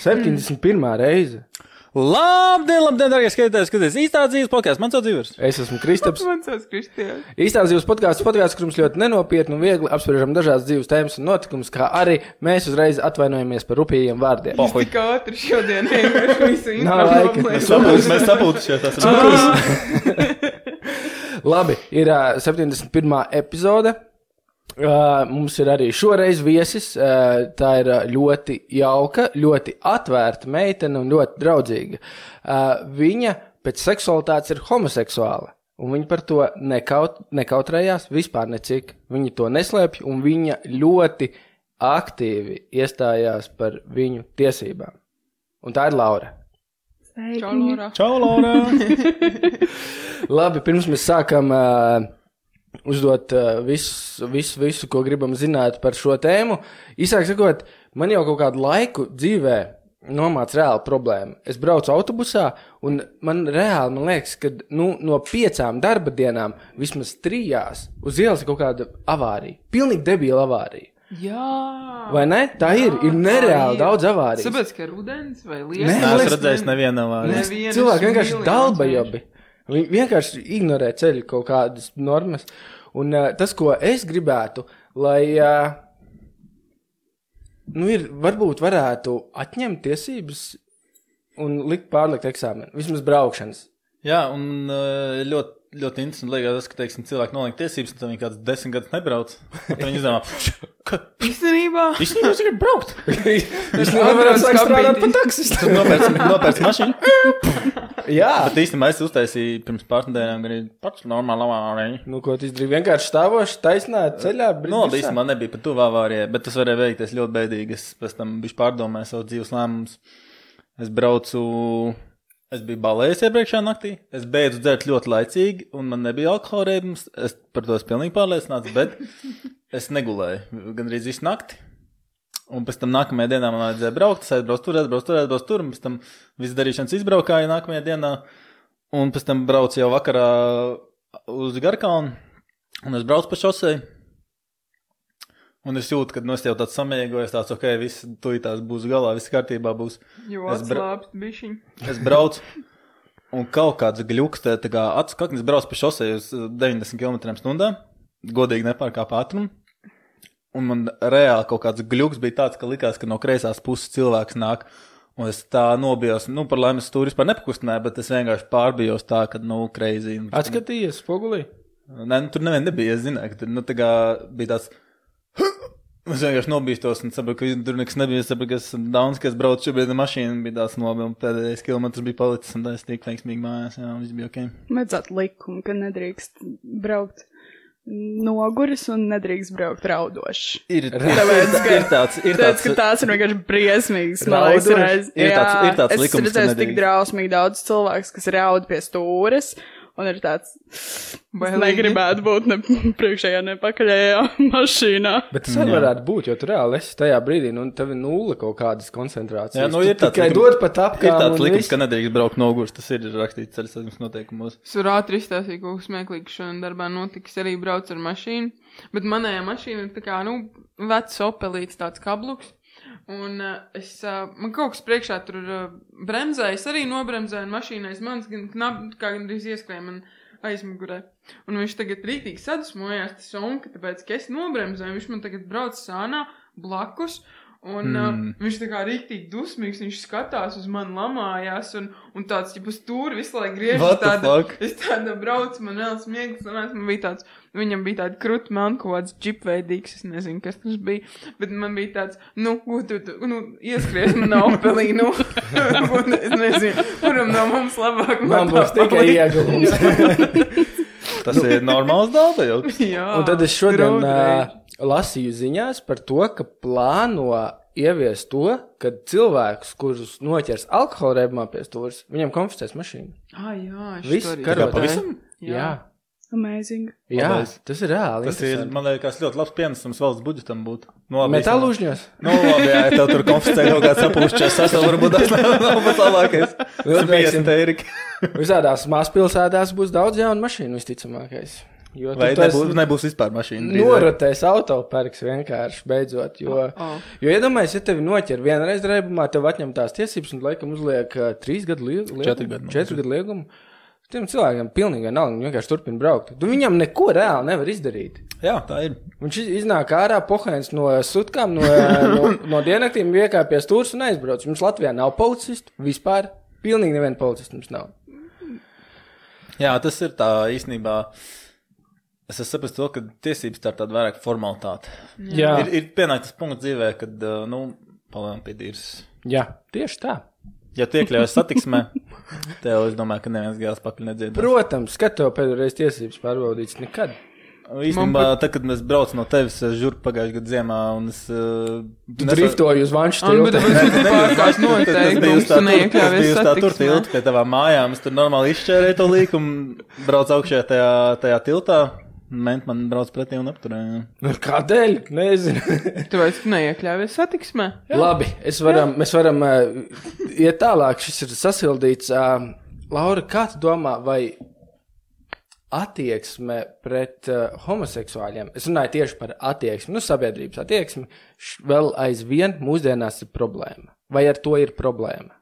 71. reize. Labdien, labdien, darbie skatītāji, skaties īstā dzīves podkāsts. Man sauc Ivars. Es esmu Kristaps. Man sauc Kristija. Īstā dzīves podkāsts, podkāsts, kur mums ļoti nenopietni un viegli apspriežam dažādas dzīves tēmas un notikumus, kā arī mēs uzreiz atvainojamies par rupjiem vārdiem. Es tik ātri šodien vienkārši visu Nav laika. informāciju. Sapūs, mēs sapūtušies. esam. Labi, ir uh, 71. epizode. Uh, mums ir arī šoreiz viesis. Uh, tā ir uh, ļoti jauka, ļoti atvērta meitene un ļoti draudzīga. Uh, viņa pēc seksualitātes ir homoseksuāla. Un viņa par to nekaut, nekautrējās vispār necik. Viņa to neslēpj, un viņa ļoti aktīvi iestājās par viņu tiesībām. Un tā ir Laura. Čau, Laura. Čau, Laura! Labi, pirms mēs sākam uh, uzdot uh, visu, visu, visu, ko gribam zināt par šo tēmu, īsāk sakot, man jau kaut kādu laiku dzīvē nomāca reāla problēma. Es braucu autobusā, un man reāli man liekas, ka nu, no piecām darba dienām vismaz trijās uz ielas ir kaut kāda avārija. Pilnīgi debila avārija. Jā. Vai ne? Tā ir. Ir nereāli daudz avāriju. Sapratu, ka rudens vai lietas. Nē, es redzēju, nevienam. Nevienas Cilvēki vienkārši dalba vienkārši. Viņi vienkārši ignorē ceļu kaut kādas normas. Un uh, tas, ko es gribētu, lai. Uh, nu, ir, varbūt varētu atņemt tiesības un likt pārlikt eksāmenu. Vismaz braukšanas. Jā, un uh, ļoti, ļoti interesanti liekas, tas, ka, teiksim, cilvēki noliek tiesības, un tad viņi kāds desmit gadus nebrauc. Tad viņi izdomā, ka Īstenībā. viņš nevar tikai braukt. Viņš nevar sākt strādāt par taksistu. Tad nopērc, nopērc mašīnu. Jā. Bet īstenībā es uztaisīju pirms pāris nedēļām arī pats normāli avāriju. Nu, ko tu izdarīji? Vienkārši stāvoši taisnā ceļā. Nu, labi, īstenībā nebija pat tuvu avārijai, bet tas varēja veikties ļoti bēdīgi. Es pēc tam biju pārdomājis savu dzīves lēmumus. Es braucu, es biju balējis iepriekšējā naktī. Es beidzu dzert ļoti laicīgi, un man nebija alkohola reibums. Es par to esmu pilnīgi pārliecināts, bet es negulēju gan arī visu nakti. Un pēc tam nākamajā dienā man vajadzēja braukt, es aizbraucu tur, aizbraucu tur, aizbraucu tur, un pēc tam viss darīšanas izbraukāja nākamajā dienā. Un pēc tam braucu jau vakarā uz Garkalnu, un es braucu pa šosei. Un es jūtu, ka nu, es jau tāds samiegoju, tāds, ok, viss tūlītās būs galā, viss kārtībā būs. Jo Es bra-. Es braucu, un kaut kāds gluks, tā kā acu kaknis brauc pa šosei uz uh, 90 km/h, godīgi nepārkāp ātrumu. Un man reāli kaut kāds gluks bija tāds, ka likās, ka no kreisās puses cilvēks nāk. Un es tā nobijos, nu, par laimi es tur vispār nepakustināju, bet es vienkārši pārbijos tā, ka, nu, kreizī. Atskatījies spogulī. Nē, nu, tur neviena nebija. Es zināju, ka tur nu, tā bija tāds. Es vienkārši nobīstos un saprotu, ka tur nekas nebija. Es saprotu, ka es esmu daudz, kas braucu šobrīd ar mašīnu, bija tāds nobi, un pēdējais kilometrs bija palicis, un es tik veiksmīgi mājās, jā, viss bija ok. Vajadzētu likumu, ka nedrīkst braukt noguris un nedrīkst braukt raudoši. Ir, Tāpēc, ka- ir tāds, ir tāds, ka tās ir vienkārši briesmīgas. Man liekas, Raudoši? reiz. Ir tāds- ir tāds es likums, ka redzēju tik drausmīgi daudz cilvēku, kas raud pie stūres. Un ir tāds, es negribētu būt ne priekšējā, ne pakaļējā mašīnā. Bet tas arī varētu būt, jo tur reāli esi tajā brīdī, nu, tev ir nulle kaut kādas koncentrācijas. Jā, nu, ir tāds tikai dod pat ir apkārt. tāds likums, ka nedrīkst braukt nogurs. Tas ir rakstīts ceļu satiksmes noteikumos. Es varu ātri izstāstīt, ko smieklīgi šodien darbā notiks. Arī braucu ar mašīnu. Bet manējā mašīna ir tā kā, nu, vecs opelīts tāds kabluks. Un uh, es, uh, man kaut kas priekšā tur uh, bremzēja, es arī nobremzēju, un mašīnais mans gan knap, kā gandrīz ieskrēja man aizmugurē. Un viņš tagad rītīgi sadusmojās, tas onka, tāpēc, ka es nobremzēju, viņš man tagad brauc sānā blakus. Un mm. uh, viņš tā kā rīktīgi dusmīgs, viņš skatās uz mani lamājās, un, un tāds, ja stūri visu laiku griežas tāda? Es tādu braucu, man vēl smieklīgi, sanāca, man bija tāds, viņam bija tāda krūta melna kaut kāds džipveidīgs, es nezinu, kas tas bija, bet man bija tāds, nu, ko tu, tu nu, ieskries man opelī, nu, un es nezinu, kuram no mums labāk Man tā būs tikai ieguvums. Tas ir normāls jau. Jā. Un tad es šodien uh, lasīju ziņās par to, ka plāno ieviest to, ka cilvēkus, kurus noķers alkohola reibumā pie stūres, viņiem konfiscēs mašīnu. Ah, jā, Viss karotē. dzirdēju. pavisam? Jā, jā, Amazing. jā Labais. tas ir reāli. Tas ir, man liekas, ļoti labs pienesums valsts budžetam būt. Nu, labi, Metālūžņos. Nu, labi, jā, ja tev tur konfiscē kaut kāds sapūšķis, tas vēl varbūt tas nav, nav pats labākais. Nu, teiksim, 50 eiro. Visādās mazpilsētās būs daudz jaunu mašīnu, visticamākais. Jo tu Vai tas nebūs, nebūs vispār mašīna? norotēs auto pērks vienkārši beidzot. Jo, Oh. jo iedomājies, ja tevi noķer vienreiz reibumā, tev atņem tās tiesības un laikam uzliek uh, trīs gadu liegumu. Četri gadu liegumu. Tiem cilvēkiem pilnīgi vienalga, viņi vienkārši turpina braukt. Tu viņam neko reāli nevar izdarīt. Jā, tā ir. Viņš iz- iznāk ārā, pohēns no sutkām, no, no, no diennaktīm, iekāpjas stūrs un aizbrauc. Mums Latvijā nav policistu vispār. Pilnīgi neviena policista mums nav. Jā, tas ir tā īstenībā. Es to, ka tiesības tā ir tāda vairāk formalitāte. Jā, Ir, ir pienācis punkts dzīvē, kad, uh, nu, palēnām pie dīras. jā tieši tā. Ja tu iekļaujies satiksmē, tev es domāju, ka neviens gāzes pakaļ nedziedās. Protams, kad tev pēdējo reizi tiesības pārbaudīts, nekad. Īstenībā, tad, kad mēs braucam no tevis žurku pagājušajā gadā ziemā, un es. Uh, Tu driftoji uz vanšu bet tiltu. ka bija uz noteikumus, tā tu neiekļāvies tur, tā tur tilta pie tavām mājām. Es tur normāli izšķērēju to līkumu, braucu augšā tajā, tajā tiltā. Ment man brauc pretī un apturēja. Nu, Kādēļ? Nezinu. Tāpēc, ka neiekļāvies satiksmē. Labi, es varam, mēs varam uh, iet tālāk. Šis ir sasildīts. Uh, Laura, kā tu domā, vai attieksme pret uh, homoseksuāļiem, es runāju tieši par attieksmi, nu, sabiedrības attieksmi, š- vēl aizvien mūsdienās ir problēma? Vai ar to ir problēma?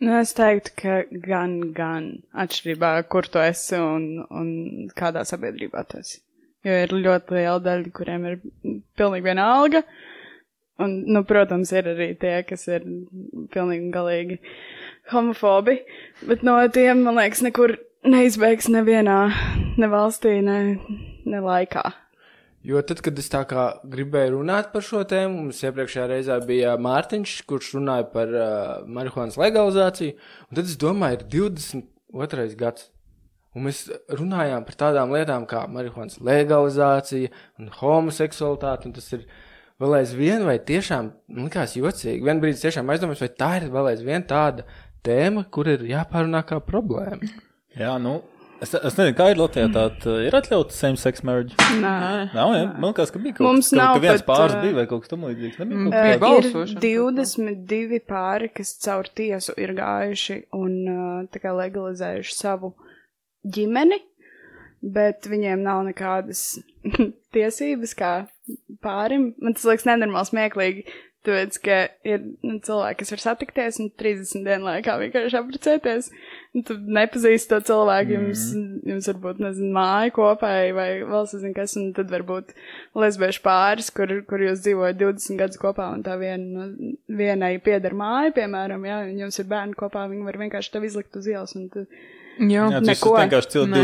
Nu, es teiktu, ka gan, gan atšķirībā, kur tu esi un, un kādā sabiedrībā tu esi. Jo ir ļoti liela daļa, kuriem ir pilnīgi viena alga. Un, nu, protams, ir arī tie, kas ir pilnīgi un galīgi homofobi. Bet no tiem, man liekas, nekur neizbēgs nevienā, ne valstī, ne, ne laikā. Jo tad, kad es tā kā gribēju runāt par šo tēmu, mums iepriekšējā reizē bija Mārtiņš, kurš runāja par uh, marihuānas legalizāciju, tad es domāju, ir 22. gads. Un mēs runājām par tādām lietām kā marihuānas legalizācija un homoseksualitāte, un tas ir vēl aizvien, vai tiešām likās jocīgi. Vienā brīdī tiešām aizdomājos, vai tā ir vēl aizvien tāda tēma, kur ir jāpārunā kā problēma. Jā, nu. Es, es nezinu, kā ir Latvijā. Tāda ir atļauts same-sex marriage. Nē. Nav, jā, man liekas, ka bija kaut Mums kas, kaut, nav ka viens pat, pāris ā, bija vai kaut kas tam līdzīgs. Nebija Mm. kaut Bija Uh, ir balsošana. 22 pāri, kas caur tiesu ir gājuši un tā kā legalizējuši savu ģimeni, bet viņiem nav nekādas tiesības kā pārim. Man tas liekas nenormāli smieklīgi. Tāpēc, ka ir nu, cilvēki, kas var satikties un 30 dienu laikā vienkārši apprecēties. Un tu nepazīsti to cilvēku, jums, jums varbūt, nezinu, māja kopēji vai vēl nezinu kas, un tad varbūt lesbiešu pāris, kur, kur jūs dzīvojat 20 gadus kopā, un tā viena, no- vienai pieder māja, piemēram, jā, un jums ir bērni kopā, viņi var vienkārši tev izlikt uz ielas, un tu, Jā, Jā, tas ir vienkārši cil, Nē,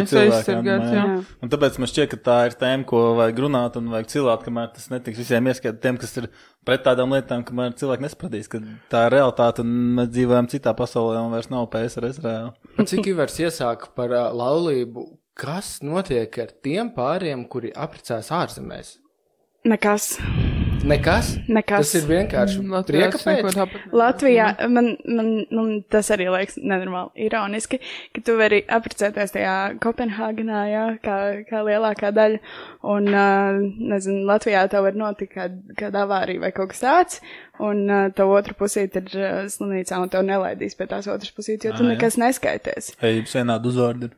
jā. Un tāpēc man šķiet, ka tā ir tēma, ko vajag runāt un vajag cilāt, kamēr tas netiks visiem ieskatīt tiem, kas ir pret tādām lietām, kamēr cilvēki nespratīs, ka tā ir realitāte un mēs dzīvojam citā pasaulē un vairs nav PSRS reāli. Cik Ivars iesāka par uh, laulību, kas notiek ar tiem pāriem, kuri apprecās ārzemēs? nekas. Nekas. Nekas. Tas ir vienkārši pēc. tāpat. Latvijā man, man, man tas arī liekas nenormāli ironiski, ka tu vari apprecēties tajā Kopenhāgenā, jā, kā, kā lielākā daļa, un, uh, nezinu, Latvijā tev var notikt kāda, kāda avārija vai kaut kas tāds, un uh, tev otra pusīt ir uh, slimnīcā, un tev nelaidīs pie tās otras pusītes, jo tu nekas neskaities. Ejības vienādu uzvārdu.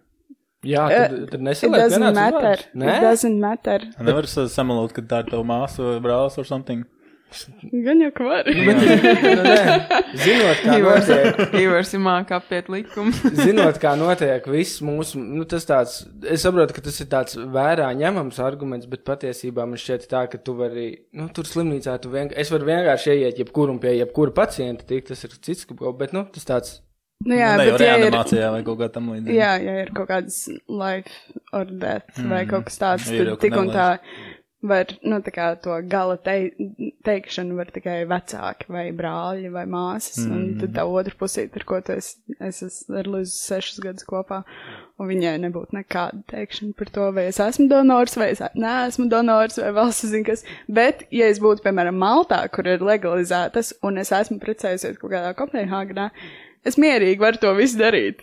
Jā, tad, tad It nesaliek doesn't vienāds matter. uzvārds. It Nē, doesn't matter. Nevar sa- samalot, ka tā ir tava māsa vai brālis vai something. Gan jau ka var. nu, nē. Zinot, kā Ivars, notiek, Ivars ir mākā apiet likumu. zinot, kā notiek viss mūsu, nu, tas tāds, es saprotu, ka tas ir tāds vērā ņemams arguments, bet patiesībā man šķiet tā, ka tu vari, nu, tur slimnīcā tu vienkārši, es varu vienkārši ieiet jebkuru un pie jebkura pacienta tikt, tas ir cits, bet, nu, tas tāds, Nu jā, nu, bet ja ir, reanimācijā vai kaut kā tam līdzīga. Jā, ja ir kaut kādas life or death mm. vai kaut kas tāds, tad tik un tā var, nu, tā kā to gala te teikšanu var tikai vecāki vai brāļi vai māsas, mm. un tad tā otra pusīte, ar ko tu esi, es esmu ar Lizu sešus gadus kopā, un viņai nebūtu nekāda teikšana par to, vai es esmu donors, vai es neesmu donors, vai valsts zina kas, bet, ja es būtu, piemēram, Maltā, kur ir legalizētas, un es esmu precējusies kaut kādā Kopenhāgenā, es mierīgi varu to visu darīt.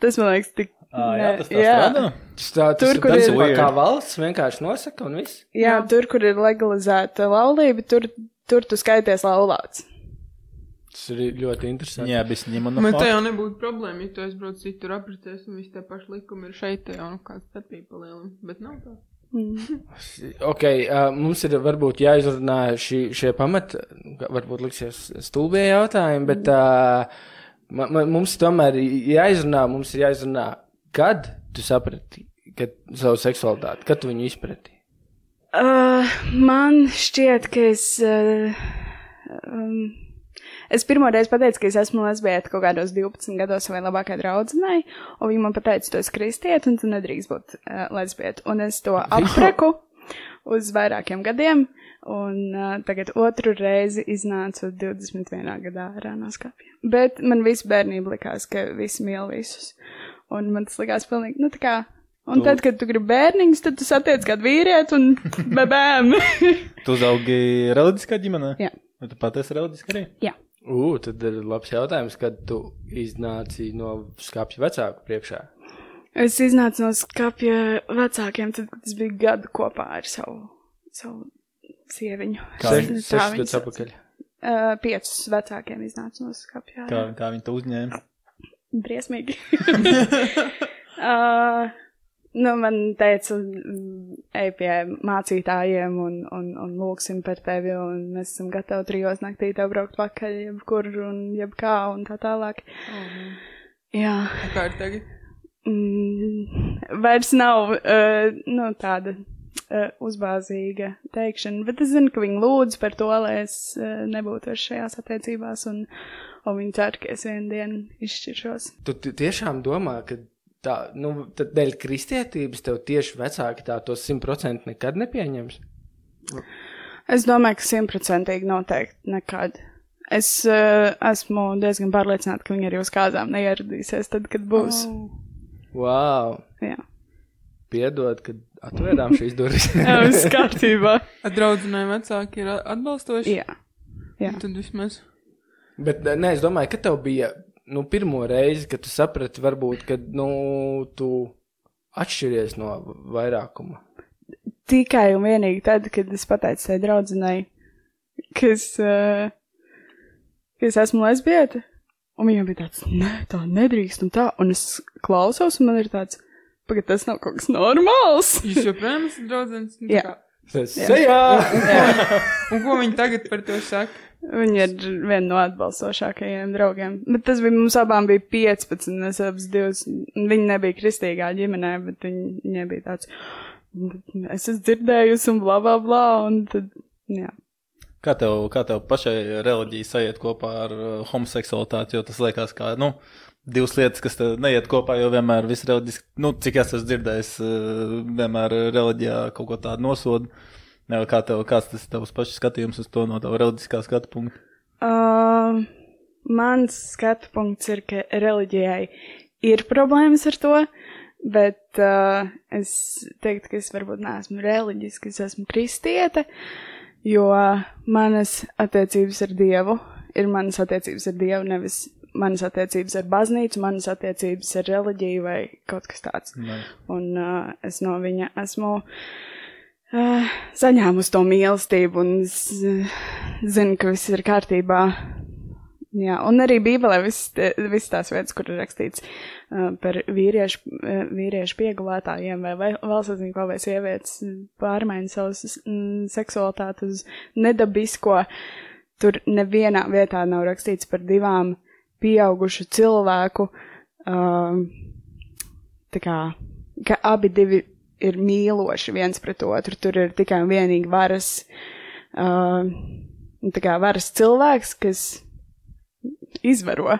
Tas man liekas tik. Ā, jā, tas tā jā. strādā. tas tā, tas Tur, kur ir- kā valsts vienkārši nosaka un viss. Jā, tur, kur ir legalizēta laulība, tur, tur tu skaities laulāts. Tas ir ļoti interesanti. Jā, bet ņem no Bet tā fakta. jau nebūtu problēma, ja tu aizbrauc citur apritēs un visi tie paši likumi ir šeit, te jau nu kāds starpība palielināt. Bet nav tā. Ok, uh, mums ir varbūt jāizrunā šī, šie pamati, varbūt liksies stulbie jautājumi, bet uh, ma, ma, mums tomēr jāizrunā, mums ir jāizrunā, kad tu saprati kad savu seksualitāti, kad tu viņu izprati. Uh, man šķiet, ka es. Uh, um, es pirmo reizi pateicu, ka es esmu lesbieta kaut kādos 12 gados savai labākajai draudzenei, un viņa man teica, tu esi kristieti, un tu nedrīkst būt uh, lesbieta. Un es to apreku uz vairākiem gadiem, un uh, tagad otru reizi iznācu 21. gadā ārā no skapja. Bet man visu bērnību likās, ka visi mīl visus. Un man tas likās pilnīgi, nu tā kā. Un Tu- tad, kad tu gribi bērniņus, tad tu satiec kādu vīrieti un bebēm. Tu uzaugi reliģiskā ģimenē? Jā. Vai tu pati esi reliģiski arī? Jā. Ugh, tad ir labs jautājums, kad tu iznāci no skāpja vecāku priekšā. Es iznācu no skapja vecākiem, tad, kad es biju gadu kopā ar savu, savu sieviņu. Kā Tā sešas viņa gadus atpakaļ. Uh, piecus vecākiem iznāca no skapja. Kā, kā viņi to uzņēma? Briesmīgi. uh, nu, man teica, ej pie mācītājiem un, un, un lūksim par tevi, un mēs esam gatavi trijos naktī tev braukt pakaļ, jebkur un jebkā un tā tālāk. Jā. Un Kā ir tagad? Mm, vairs nav uh, nu, tāda uh, uzbāzīga teikšana, bet es zinu, ka viņi lūdz par to, lai es uh, nebūtu šajās attiecībās, un, un viņi cer, ka es vienu dienu izšķiršos. Tu ti- tiešām domā, ka tā, nu, tad dēļ kristietības tev tieši vecāki tā to simtprocentīgi nekad nepieņems? Es domāju, ka simtprocentīgi noteikti nekad. Es uh, esmu diezgan pārliecināta, ka viņi arī uz kāzām neieradīsies tad, kad būs. Oh. Wow! Jā, Piedod, kad atvērām šīs durvis. viss kārtībā. Draudzenē vecāki ir atbalstoši. Jā. Jā. Tad vismaz. Bet, nē, es domāju, ka tev bija, nu, pirmo reizi, kad tu saprati, varbūt, ka, nu, tu atšķiries no vairākuma. tikai un vienīgi tad, kad es pateicu tai draudzenei, ka es, uh, ka es esmu lesbieta. Un viņam bija tāds, nē, tā nedrīkst, un tā, un es klausos, un man ir tāds, pagaid, tas nav kaut kas normāls. Jūs joprojām esat draudzenes? Nu, Jā. kā- Sejā! Un ko viņi tagad par to saka? Viņa ir viena no atbalstošākajiem draugiem. Bet tas bija mums abām bija 15, un es abas divas, viņa nebija kristīgā ģimenē, bet viņa, viņai bija tāds, es esmu dzirdējusi, un bla, bla, bla, un tad, jā. Kā tev, kā tev pašai reliģija sajiet kopā ar uh, homoseksualitāti, jo tas liekas kā, nu, divas lietas, kas neiet kopā, jo vienmēr viss reliģiski, nu, cik es esmu dzirdējis, uh, vienmēr reliģijā kaut ko tādu nosodu. Jā, Kā tev, kāds tas tavs pašs skatījums uz to no tava reliģiskā skatu punkta? Uh, mans skatu punkts ir, ka reliģijai ir problēmas ar to, bet uh, es teiktu, ka es varbūt neesmu reliģiska, es esmu kristiete, jo manas attiecības ar Dievu ir manas attiecības ar Dievu, nevis manas attiecības ar baznīcu, manas attiecības ar reliģiju vai kaut kas tāds. Nē. Un uh, es no viņa esmu uh, saņēmusi to mīlestību un uh, zinu, ka viss ir kārtībā. Jā, un arī Bībelē viss viss tās vietas, kur ir rakstīts uh, par vīriešu, uh, vīriešu piegulētājiem vai, vai valstsazinātnē vai sievietes pārmaiņu savus mm, seksualitāti uz nedabisko. Tur nevienā vietā nav rakstīts par divām pieaugušu cilvēku, uh, tā kā, ka abi divi ir mīloši viens pret otru. Tur ir tikai un vienīgi varas, uh, tā kā varas cilvēks, kas izvaro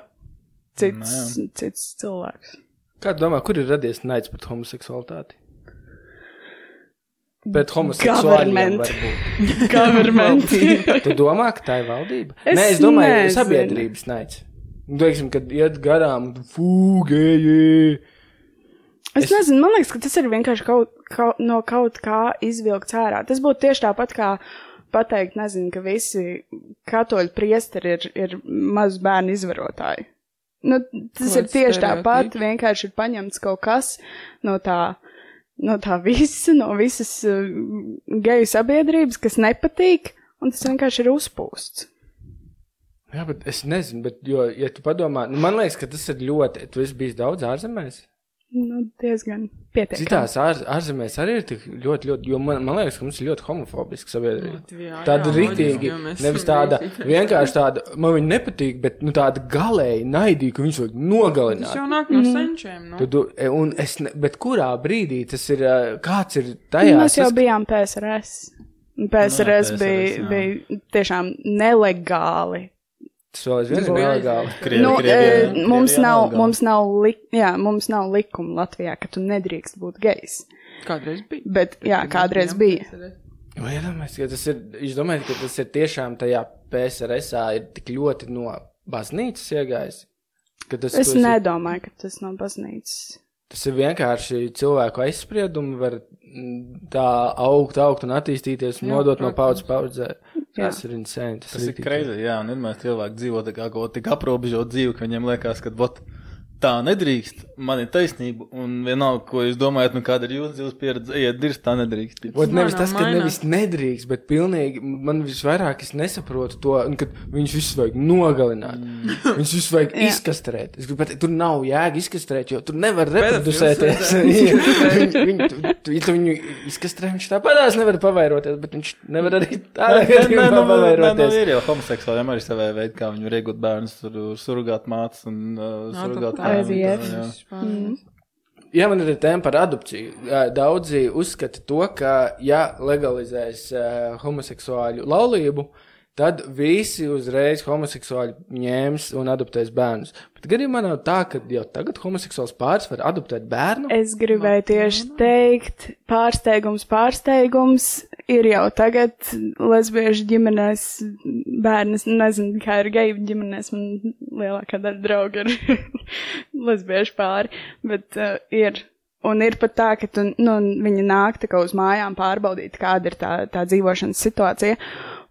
cits, cits cilvēks. Kā domā, kur ir radies naids pret homoseksualitāti? Pret homoseksuāļiem Government. varbūt. Government. Tu domā, ka tā ir valdība? Es Nē, es domāju, nezinu. sabiedrības naids. Nu, Teiksim, kad iet garām, fūgēji. Es nezinu, man liekas, ka tas ir vienkārši kaut, kaut, no kaut kā izvilkts ārā. Tas būtu tieši tāpat kā pateikt, nezinu, ka visi katoļu priesteri ir, ir mazu bērnu izvarotāji. Nu, tas Kaut ir tieši tāpat, vienkārši ir paņemts kaut kas no tā, no tā visa, no visas uh, geju sabiedrības, kas nepatīk, un tas vienkārši ir uzpūsts. Jā, bet es nezinu, bet, jo, ja tu padomā, nu, man liekas, ka tas ir ļoti. Tu esi bijis daudz ārzemēs. Nu, diezgan pietiekami. Citās ār, ārzemēs arī ir tik ļoti, ļoti, jo man, man liekas, ka mums ir ļoti homofobiska sabiedrība. Latvijā, Tāda jā, mēs nevis tāda vienkārši tāda, man viņa nepatīk, bet nu, tāda galēji naidīga, ka viņus vajag Tas nogalināt. jau nāk no senčiem. Nu. Tu, tu, un es, ne, bet kurā brīdī tas ir, ā, kāds ir tajā? Mēs jau bijām PSRS. PSRS Nu, bija, PSRS, jā. bija tiešām nelegāli. Tas vēl aizvien ir nelegāli. Krievi, Nu, Krievijā- e, Krievijā mums, nav, nelegāli. mums, nav li, jā, mums nav likuma Latvijā, ka tu nedrīkst būt gejs. Kādreiz bija. Bet, jā, kādreiz bija. Vai iedomājies, ka tas ir, jūs domājat, ka tas ir tiešām tajā PSRS ir tik ļoti no baznīcas iegājis? Tas, Es esi- nedomāju, ka tas nav baznīcas. Tas ir vienkārši cilvēku aizspriedumi, var tā augt, augt un attīstīties un Jā, nodot no protams. paudzes paudzē. Tas ir insane. Tas, Tas ir kreizi, jā, un vienmēr cilvēki dzīvo tā kā kaut tik aprobežot dzīvi, ka viņiem liekas, ka vot, tā nedrīkst, man ir taisnība, un vienalga, ko jūs domājat, nu kāda ir jūsu dzīves pieredze, ejiet, dirst, tā nedrīkst. Ot, nevis Mainām, tas, ka nevis nedrīkst, bet pilnīgi man visvairāk es nesaprotu to, un kad viņus visus vajag nogalināt. Mm. Viņus visus vajag izkastrēt. Es gribu pateikt, tur nav jēga izkastrēt, jo tur nevar reproducēties. Viņu- viņu- tu- tu- viņu izkastrē, viņš tāpatās nevar pavairoties, bet viņš nevar arī tādā gadījumā nu, nē, nu, pavairoties. ir jau homoseksuāliem arī savā veidā, kā viņi var iegūt bērnus, tur surrogāt mātes un uh, surrogāt tā IVF. jā. Mm. Jā, man ir tēma par adopciju. Daudzi uzskata to, ka, ja legalizēs uh, homoseksuāļu laulību, tad visi uzreiz homoseksuāļi ņems un adoptēs bērnus. Bet gadījumā nav tā, ka jau tagad homoseksuāls pāris var adoptēt bērnu. Es gribēju tieši teikt, pārsteigums, pārsteigums ir jau tagad lesbiešu ģimenēs bērnas, nezinu, kā ir geju ģimenēs, man lielākā daļa drauga ir lesbiešu pāri, bet uh, ir. Un ir pat tā, ka tu, nu, viņi nāk tā kā uz mājām pārbaudīt, kāda ir tā, tā dzīvošanas situācija.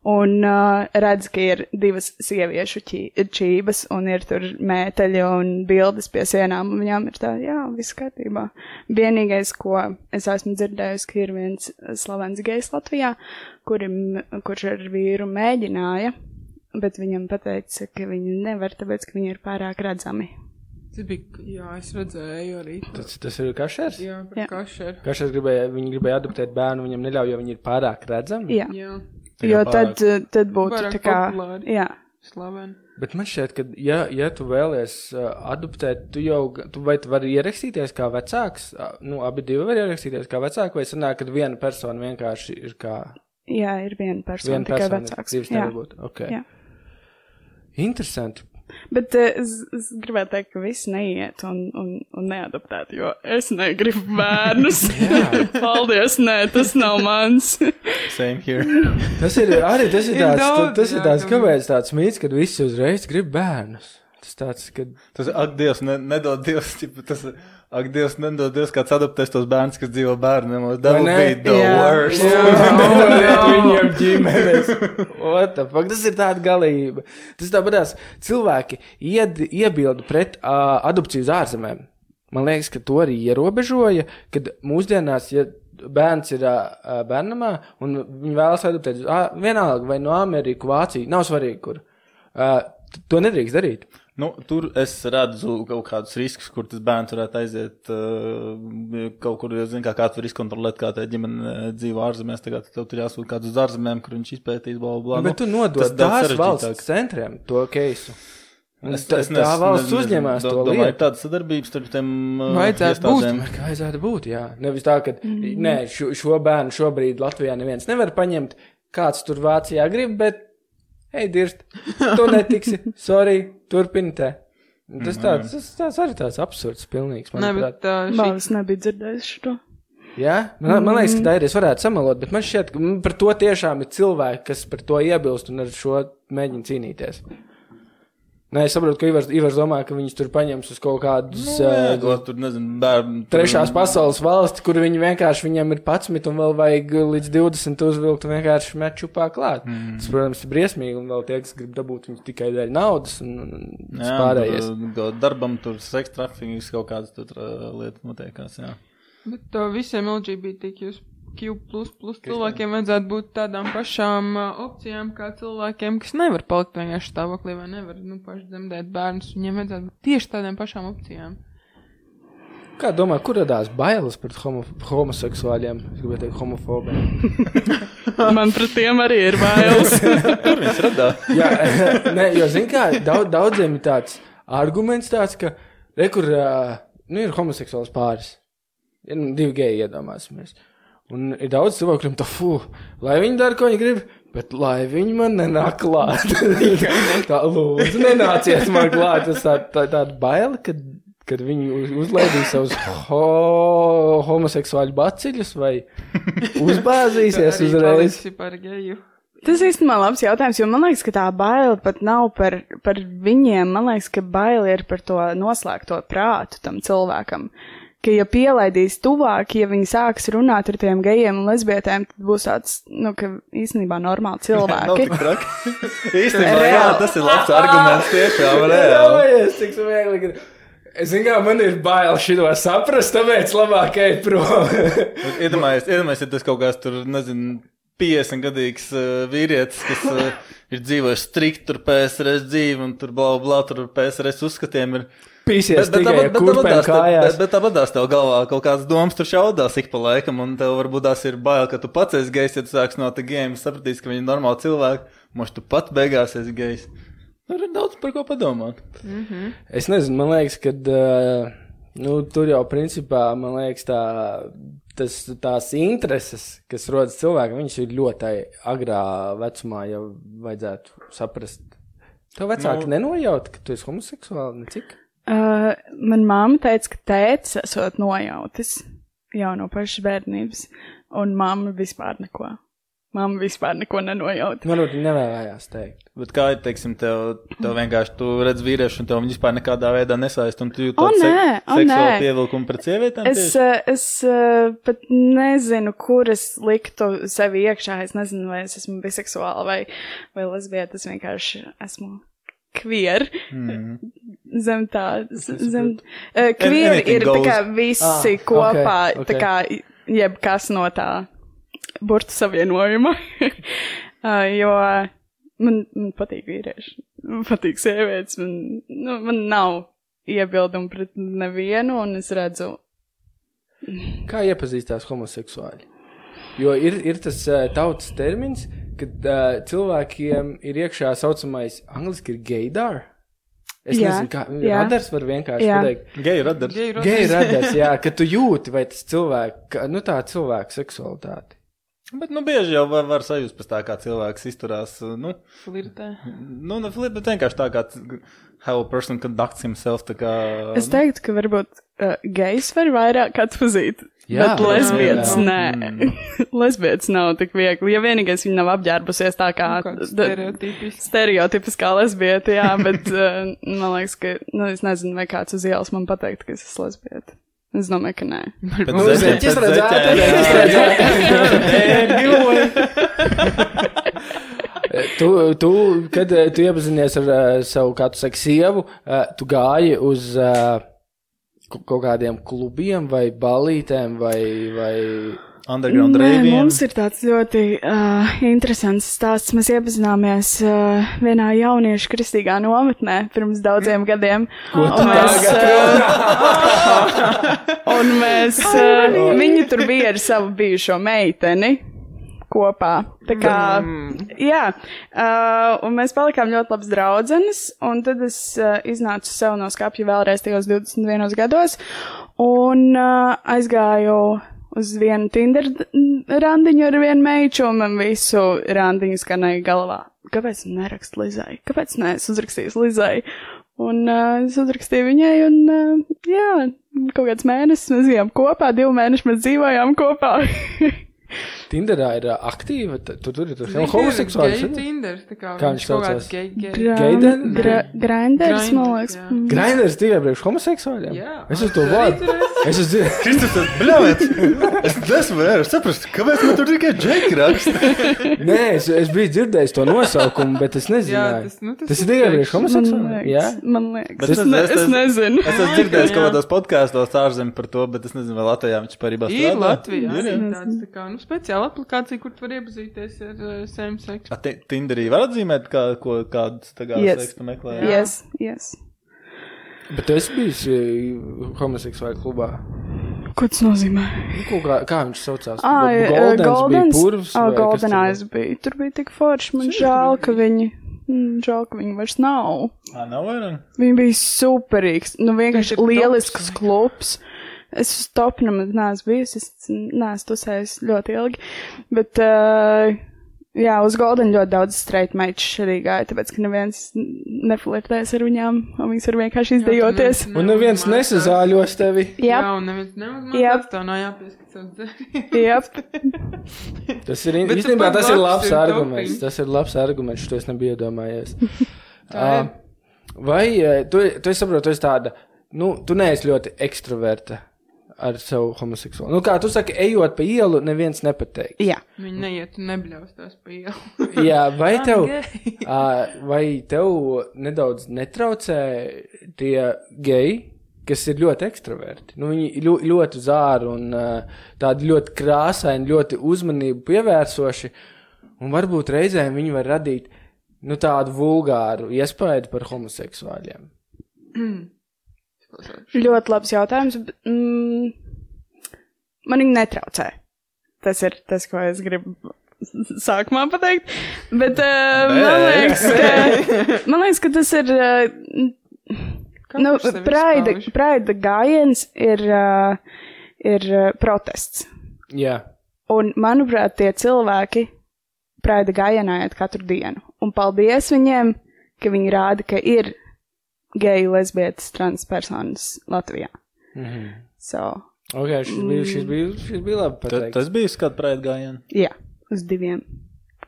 Un uh, redz, ka ir divas sieviešu ķī- čības, un ir tur mēteļi un bildes pie sienām, un viņām ir tā, jā, viss kārtībā. Vienīgais, ko es esmu dzirdējusi, ka ir viens slavens gejs Latvijā, kurim, kurš ar vīru mēģināja, bet viņam pateica, ka viņi nevar, tāpēc, ka viņi ir pārāk redzami. Tas bija, jā, es redzēju arī. Tas, tas ir kašers. Jā, Jā. par kašeru. Kašers gribēja, viņi gribēja adoptēt bērnu, viņam neļauj, jo viņi ir pārāk redzami. Jā, Jā, jo pārāk. tad, tad būtu tā kā, populāri. jā, slaveni. Bet man šķiet, ka, ja, ja tu vēlies uh, adoptēt, tu jau tu vai tu vari ierakstīties kā vecāks. Uh, nu, abi divi var ierakstīties kā vecāki, vai sanāk, ka viena persona vienkārši ir kā jā, ir viena persona viena tikai persona. vecāks. Divas nevar būt. Okay. Jā. Interesanti. Bet eh, es, es gribētu teikt, ka visi neiet un, un, un neadaptēt, jo es negribu bērnus. Paldies, nē, tas nav mans. Same here. Tas ir arī tas ir tāds, tas ir tāds, kāpēc tāds mīts, kad visi uzreiz grib bērnus. Tas tāds, kad. Tas, ak, Dievs, ne, nedod Dievs, ķipa, tas, ak, Dievs, nedod Dievs, kāds adoptēs tos bērnus, kas dzīvo bērniem. Ne? be the Jā. worst. Nedodiet viņiem ģimenes. What the fuck? Tas ir tāda galība. Tas tāpatās cilvēki ied, iebildu pret uh, adopciju uz ārzemēm. Man liekas, ka to arī ierobežoja, kad mūsdienās, ja bērns ir uh, bērnamā un viņi vēlas adoptēt uz ā- vienalga vai no Amerikas, Vācijas, nav svarīgi, kur. Uh, to nedrīkst darīt. Nu, tur es redzu kaut kādus riskus, kur tas bērns varētu aiziet uh, kaut kur, jo, zin, kā kāds var izkontrolēt, kā tā ģimene uh, dzīvo ārzemēs. Tagad tev tur jāsūt kāds uz ārzemēm, kur viņš izpētīs, bla, bla, bla. Bet tu nodod tās valsts centriem to keisu. Es, tā, es tā valsts uzņemās to domāju, lietu. tāda sadarbība starp tiem uh, Vajadzētu būt. iestādēm. Kā vajadzētu būt? Jā, nevis tā, ka mm. nē, šo, šo bērnu šobrīd Latvijā neviens nevar paņemt. Kāds tur Vācijā grib, bet, hei, dirst, tu netiksi, sorry, turpini te. Tas tāds, tas, tas arī tāds absurds, pilnīgs. Nē, bet uh, šī Bāvis nebija dzirdējis šo. Jā, man, man liekas, ka tā ir. Es varētu samalot, bet man šķiet, ka mm, par to tiešām ir cilvēki, kas par to iebilst un ar šo mēģina cīnīties. Nē, es saprotu, ka Ivars, Ivars domā, ka viņus tur paņems uz kaut kādus Nu, jā, uh, tur, nezinu, bērnu. trešās pasaules valsti, kur viņi vienkārši viņam ir 11 un vēl vajag līdz 20 uzvilkt un vienkārši met čupā klāt. Mm. Tas, protams, ir briesmīgi un vēl tie, kas grib dabūt viņus tikai dēļ naudas un, un Jā, pārējais. tur, darbam tur sekstrafīgi, kaut kādas tur uh, lietas notiekās, jā. Bet uh, visiem LGBT jūs Q cilvēkiem vajadzētu būt tādām pašām opcijām kā cilvēkiem, kas nevar palikt vienkārši stāvoklī vai nevar nu, paši dzemdēt bērnus. Viņiem vajadzētu būt tieši tādām pašām opcijām. Kā domā, kur radās bailes pret homo homoseksuāļiem? Es gribēju teikt, homofobiem. Man pret tiem arī ir bailes. Kur viņš radās? Jā, nē, jo, zin kā, daudz, daudziem ir tāds arguments tāds, ka, re, kur, uh, nu, ir homoseksuāls pāris. Ir nu, divi geji, iedomāsimies. Un ir daudz cilvēku, kuriem tā, fu, lai viņi dara, ko viņi grib, bet lai viņi man nenāk klāt. tā, lūdzu, nenāciet man klāt. Tas tā, tā, tāda baila, kad, kad viņi uz, uzlaidīs savus ho, homoseksuāļu baciļus vai uzbāzīsies uzreiz. Tas īstenībā labs jautājums, jo man liekas, ka tā baila pat nav par, par viņiem. Man liekas, ka baila ir par to noslēgto prātu tam cilvēkam. Ka, ja pielaidīs tuvāk, ja viņi sāks runāt ar tiem gejiem un lesbietēm, tad būs tāds, nu, ka īstenībā normāli cilvēki. traki. Īstenībā, jā, Reāli. tas ir labs arguments tiešām. reāli. Iedomājies, cik ka- Es zinu, kā man ir bail šito saprast, tāpēc labāk ej prom. Iedomājieties, iedomājieties, ja tas kaut kāds tur, nezinu, 50 gadīgs uh, vīrietis, kas uh, ir dzīvojis strikt tur PSRS dzīvi un tur bla bla, tur PSRS uzskatiem ir. Pīsies bet, tikai bet, bet, bet, bet, kājās. bet tāpatās tev galvā kaut kādas domas tur šaudās ik pa laikam, un tev varbūt tās ir bail, ka tu pats esi gejs, ja tu sāks no tā gejiem, sapratīsi, ka viņi ir normāli cilvēki, moš tu pat beigās esi gejs. Tur ir daudz par ko padomāt. Es nezinu, man liekas, ka uh, nu, tur jau principā, man liekas, tā, tas, tās intereses, kas rodas cilvēkam, viņas ir ļoti agrā vecumā, jau vajadzētu saprast. Tev vecāki Nu- nu, nenojaut, ka tu esi homoseksuāls, necik? Uh, man mamma teica, ka tēvs esot nojautis jau no pašas bērnības, un mamma vispār neko. Mamma vispār neko nenojauta. Varbūt viņi nevēlējās teikt. Bet kā ir, teiksim, tev, tev vienkārši tu redz vīriešu, un tev viņi vispār nekādā veidā nesaist, un tu jūti tādu o, seksuālu pievilkumu pret sievietēm? Es, tieši? uh, es uh, pat nezinu, kur es liktu sevi iekšā. Es nezinu, vai es esmu biseksuāla vai, vai lesbieta. Es vienkārši esmu kvier. Mm. Zem tā, zem. Uh, kvier anything ir tā goes. kā visi Ah, kopā, ok, ok. okay, tā kā jebkas no tā burtu savienojuma. uh, jo man, man patīk vīrieši, man patīk sievietes, man, nu, man nav iebildumu pret nevienu, un es redzu, Kā iepazīstās homoseksuāļi? Jo ir, ir tas uh, tautas termins, kad uh, cilvēkiem ir iekšā saucamais angliski ir gaydar. Es Jā, nezinu, kā radars var vienkārši Jā. pateikt. Geju radars. Geju Gej radars. radars, jā, ka tu jūti, vai tas cilvēks, nu tā cilvēka seksualitāte. Bet, nu, bieži jau var, var sajust pēc tā, kā cilvēks izturās, nu, Flirtē. nu, ne flip, bet vienkārši tā, kā how a person conducts himself, tā kā. Es teiktu, ka varbūt uh, gejs var vairāk atpazīt. Jā. bet lesbietes Jā. nē. lesbietes nav tik viegli. Ja vienīgais viņa nav apģērbusies tā kā Kāds d- stereotipisks. stereotipiskā lesbieta, jā, bet uh, man liekas, ka, nu, es nezinu, vai kāds uz ielas man pateikt, ka es esmu lesbieta. Es domāju, ka nē. Nu, zeķiem, zeķis jā. Tu, tu, kad eh, tu iepazinies ar uh, savu, kā tu saki, sievu, uh, tu gāji uz uh, kaut kādiem klubiem vai balītēm vai. vai... Underground Nē, reiviem. mums ir tāds ļoti uh, interesants stāsts. Mēs iepazināmies uh, vienā jauniešu kristīgā nometnē pirms daudziem gadiem. Ko Un mēs, uh, un mēs uh, viņi tur bija ar savu bijušo meiteni kopā. Tā kā, jā, uh, un mēs palikām ļoti labas draudzenes, un tad es uh, iznācu sev no skapja vēlreiz tajos 21 gados, un uh, aizgāju uz vienu Tinder randiņu ar vienu meiču, un man visu randiņu skanēja galvā. Kāpēc nerakst Lizai? Kāpēc nē, es uzrakstīju Lizai? Un uh, es uzrakstīju viņai, un uh, jā, kaut kāds mēnesis mēs bijām kopā, divi mēneši mēs dzīvojām kopā. Tinderā ir aktīva, tu tu tur ir tur Zini, homoseksuāls. Ir? Tinder, tā kā Kā viņš saucās? Gaiden? Grinders, man Grinders, liekas. jā. Mm. Grinders tikai priekš homoseksuāļiem. Jā. Es uz to vārdu. tur? Es uz Kristofers, bļāviet! Es nesmu nevaru saprast, kāpēc man tur tikai džeki raksta. Nē, es, es biju dzirdējis to nosaukumu, bet es Jā, nezināju. tas, nu, tas, Tas ir tikai priekš- homoseksuāļiem. Jā. man liekas. Es, es- ne, es- nezinu. Es esmu dzirdējis Jā. kaut kādos podkāstos ārzemēs par to, bet es nezinu, vai Latvijā viņš par īstenībā Ir Latvijā jā. tāds tā kā, nu, speciāla aplikācija, kur tu vari iepazīties ar uh, same sex. A, ti- Tinderī var atzīmēt, kā, ko, kādu tā kā Yes. seksu meklē. Jā. Yes, yes. Bet tu esi bijis eh, homoseksuālā klubā. Ko tas nozīmē? Nu, ko Kā, kā viņš saucās? Ah, Goldens Goldens. bija purvs. Ah, vai tur Goldenais bija. Tur bija tik forši. Man žēl, ka viņi. mm, Žēl, ka viņi vairs nav. Ā, nav vairāk? Viņi bija superīgs. Nu, vienkārši lielisks klubs. Es uz topu nemaz neesmu bijusi. Es neesmu tusējis ļoti ilgi. Bet, uh, jā, uz Golden ļoti daudz straight meitas arī gāja, tāpēc, ka neviens neflirtēs ar viņām, un viņas var vienkārši izdejoties. Un neviens nesazāļos tevi. Jā, Jā, un neviens neuzmanās. Tā nav jāpieskat savs dzērājums. jā. Tas ir īstenībā tas ir labs arguments. Tas ir labs arguments, to es nebiju iedomājies. Vai eh, tu, tu es saprotu, tu esi tāda, nu, tu neesi ļoti ekstraverta ar savu homoseksuālu. Nu, kā tu saki, ejot pa ielu, neviens nepateiks. jā. Viņi neiet nebļaustās pa ielu. Jā, vai tev, ā, vai tev nedaudz netraucē tie geji, kas ir ļoti ekstraverti? Nu, viņi ļo, ļoti zāri un ā, tādi ļoti krāsaini, ļoti uzmanību pievērsoši, un varbūt reizēm viņi var radīt nu, tādu vulgāru iespēju par homoseksuāļiem. Ļoti labs jautājums. Mm, man viņa netraucē. Tas ir tas, ko es gribu sākumā pateikt. Bet uh, man, liekas, ka, man liekas, ka tas ir. Uh, nu, praida, praida gājiens ir, uh, ir uh, protests. Jā, Un, manuprāt, tie cilvēki praida gājienā iet katru dienu. Un paldies viņiem, ka viņi rāda, ka ir geju, lesbietas, transpersonas Latvijā. mhm. So, ok, šis bija, šis bija, šis bija labi Ta- pateikt. Tas bija skats praeit gājienu. jā, uz diviem.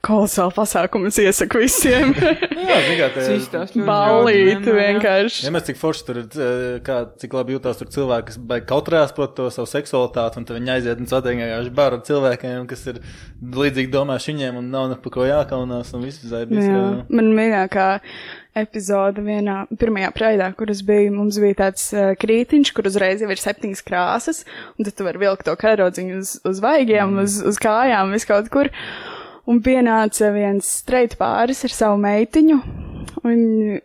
Kolosāli pasākumu es iesaku visiem. Jā, zini, kā te- Cistās ļoti Ballīt jautri vienmēr, jā. vienkārši. Ja mēs cik forši tur, eh, kā, cik labi jūtās tur cilvēki, kas kautrējās par to savu seksualitāti, un tad viņi aiziet un satiek vienkārši baru ar cilvēkiem, kas ir līdzīgi domājuši viņiem, un nav ne par ko jākaunās, un viss zaibīs. Jā, man mīļākā epizode vienā pirmajā praidā, kur es biju, mums bija tāds uh, krītiņš, kur uzreiz jau ir septiņas krāsas, un tad tu vari vilkt to karodziņu uz, uz vaigiem, mm. uz, uz kājām, vis kaut kur. Un pienāca viens streit pāris ar savu meitiņu. Un,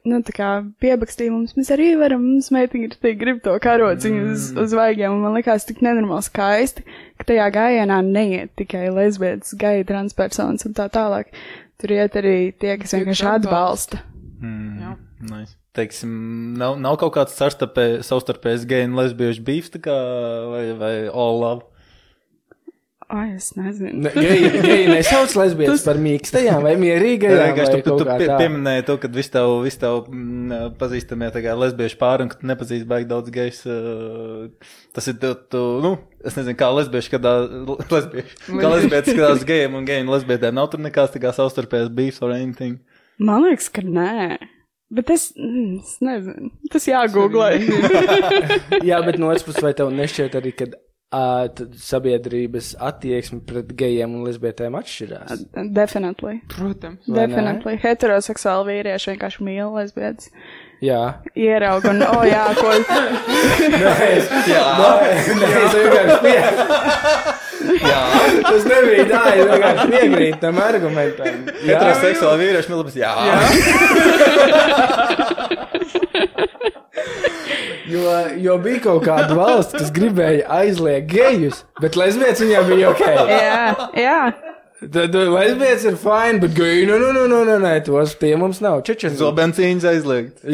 nu, tā kā piebakstīja mums, mēs arī varam, mums meitiņa ir tik grib to karodziņu mm. uz, uz vaigiem, un man likās tik nenormāli skaisti, ka tajā gājienā neiet tikai lesbietas, gai transpersonas un tā tālāk. Tur iet arī tie, kas vienkārši kas atbalsta. Mm, Jā. nice. Teiksim, nav, nav kaut kāds savstarpē- savstarpējs geju un lesbiešu beefs, vai, vai all love. Ai, es nezinu. Ne, Geji geji nesauc lesbietes par mīkstajām vai mierīgajām. Vienkārši vai tu, tu, pie, pieminēji to, ka visi tavu, visi tavu mm, pazīstamie tā kā lesbiešu pāri, un ka tu nepazīsti baigi daudz gejs. Uh, tas ir, tu, tu, nu, es nezinu, kā lesbieši, kādā, lesbieši, kā lesbietis skatās gejiem un gejiem lesbietēm. Nav tur nekāds tā kā savstarpējs beefs or anything. Man liekas, ka nē. Bet es, mm, es nezinu. Tas jāgooglē. Jā, bet no otras puses, vai tev nešķiet arī, ka uh, sabiedrības attieksme pret gejiem un lesbietēm atšķirās? Definitely. Protams. Definitely. Heteroseksuāli vīrieši vienkārši mīl lesbietes. Jā, Ieraug un, oh, jā, ko. Jā, Nē, es vienkārši pie... Jā, tas nebija tā, es vienkārši piekrītu tam argumentam. Heteroseksuāli vīrieši milabas. Jā, jā. jo, jo bija kaut kāda valsts, kas gribēja aizliegt gejus, bet lesbietes viņām bija ok. Jā, jā. Tad uh, lesbietes ir fine, bet geji, nu, nu, nu, nu, nu, nē, tos tie mums nav. Čečenija Zobencīņas aizliegt.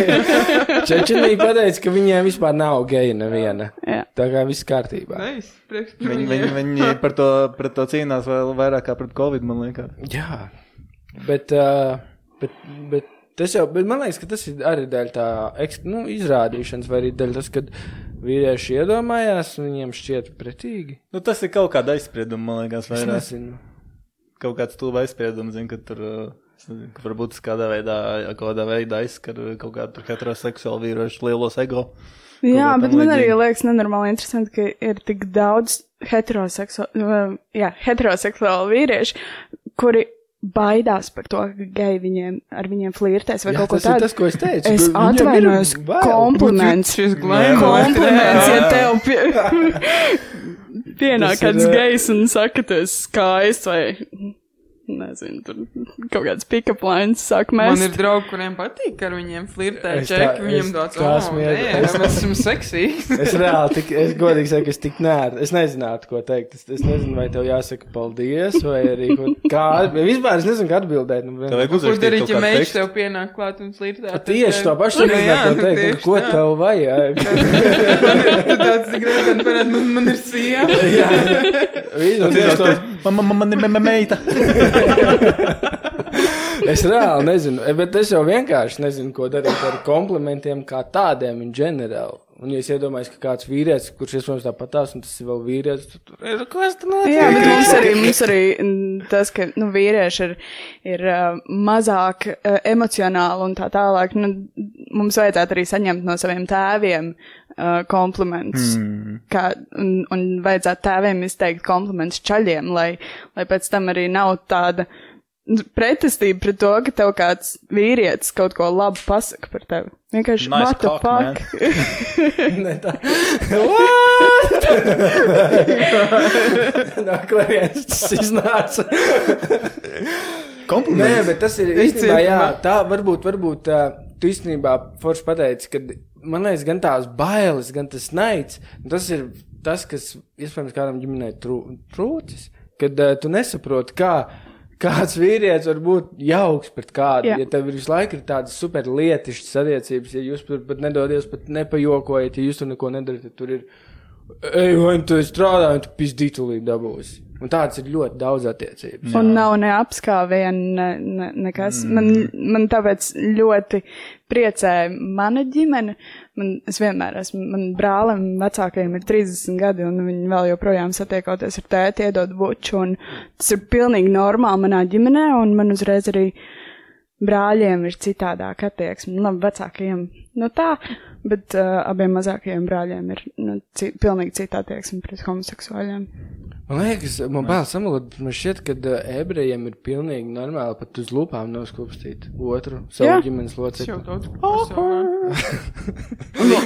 Čečenija pateica, ka viņiem vispār nav geja neviena. Jā. Tā kā viss kārtībā. Nice. Viņi, viņi, viņi par, to, par to cīnās vēl vairāk kā pret covid, man liekas. Jā, bet, uh, bet, bet tas jau, bet man liekas, ka tas ir arī daļa tā nu, izrādīšanas, vai arī daļa tas, kad vīrieši iedomājās, viņiem šķiet pretīgi. Nu, tas ir kaut kāda aizsprieduma, man liekas, vai ne? Kaut kāds stulba aizspriedums, zin, ka tur. uh, nezinu, ka Varbūt tas kādā veidā, kādā veidā aizskar uh, kaut kādu tur heteroseksuālu vīriešu lielos ego. Jā, bet man arī līdzīgi. liekas nenormāli interesanti, ka ir tik daudz heteroseksuālu, jā, heteroseksuālu vīrieši, kuri baidās par to, ka geji viņiem, ar viņiem flirtēs vai Jā, kaut ko tas ir tādu. tas, ko es teicu. Es atvainojos, bail. kompliments. Šis. Kompliments, ja tev pie... pienāk kāds gejs un saka, ka tu esi skaists vai, nezinu, tur kaut kāds pick-up lines sāk Man mest. ir draugi, kuriem patīk ar viņiem flirtēt, čeki, tāds, tā oh, smiedu- nē, es- mēs esam seksīgi. Es reāli, tik, es godīgi saku, es tik nēru. Es nezinātu, ko teikt. Es, es nezinu, vai tev jāsaka paldies, vai arī ko, kā. Vispār es nezinu, kā atbildēt. Nu, Tev vajag uzrakstīt darīt, kaut ja tekstu. tev pienāk klāt un flirtē? Tieši to pašu Nu, jā, nezinātu, ko teikt. tieši Ko tā. tev vajag? Tu tāds gribēji, parādi, man, man ir sieva. Jā, Visu. Man, man, man, man, man meita. Es reāli nezinu, bet es jau vienkārši nezinu, ko darīt ar komplimentiem kā tādiem in ģenerāli. Un, ja es iedomājos, ka kāds vīrietis, kurš iespējams tāpat tās, un tas ir vēl vīrietis, tad ir es tur Jā, bet mums arī, mums arī tas, ka nu, vīrieši ir, ir uh, mazāk uh, emocionāli un tā tālāk. Nu, mums vajadzētu arī saņemt no saviem tēviem uh, komplimentus. Mm. Kā, un, un vajadzētu tēviem izteikt komplimentus čaļiem, lai, lai pēc tam arī nav tāda pretestība pret to, ka tev kāds vīrietis kaut ko labu pasaka par tevi. Vienkārši Nice what the cock, man. fuck? Ne tā. No kurienes tas iznāca? Nē, Kompliments. bet tas ir īstenībā, jā, tā varbūt, varbūt uh, tu īstenībā forši pateici, ka man liekas, gan tās bailes, gan tas naids, un tas ir tas, kas iespējams kādam ģimenei trū, trūcis, kad uh, tu nesaproti, kā. Kāds vīrietis var būt jauks pret kādu, Jā. ja tev visu laiku ir tādas super lietišķas attiecības, ja jūs tur pat nedodies, pat nepajokojat, ja jūs tur neko nedarat, tad tur ir, ej, vai tu strādā, vai tu pizdītulī dabūsi. Un tāds ir ļoti daudz attiecības. Un nav ne apskāviena, ne, ne, nekas. Mm. Man, man tāpēc ļoti priecē mana ģimene. Man, es vienmēr esmu, man brālim vecākajiem ir 30 gadi, un viņi vēl joprojām satiekoties ar tēti, iedod buču, un tas ir pilnīgi normāli manā ģimenē, un man uzreiz arī brāļiem ir citādāk attieksme. Nu, labi, vecākajiem, nu tā, bet uh, abiem mazākajiem brāļiem ir, nu, ci, pilnīgi cita attieksme pret homoseksuāļiem. Man liekas, man bail samalot, man šķiet, ka uh, ebrejiem ir pilnīgi normāli pat uz lūpām noskūpstīt otru savu Jā. ģimenes locekli. ko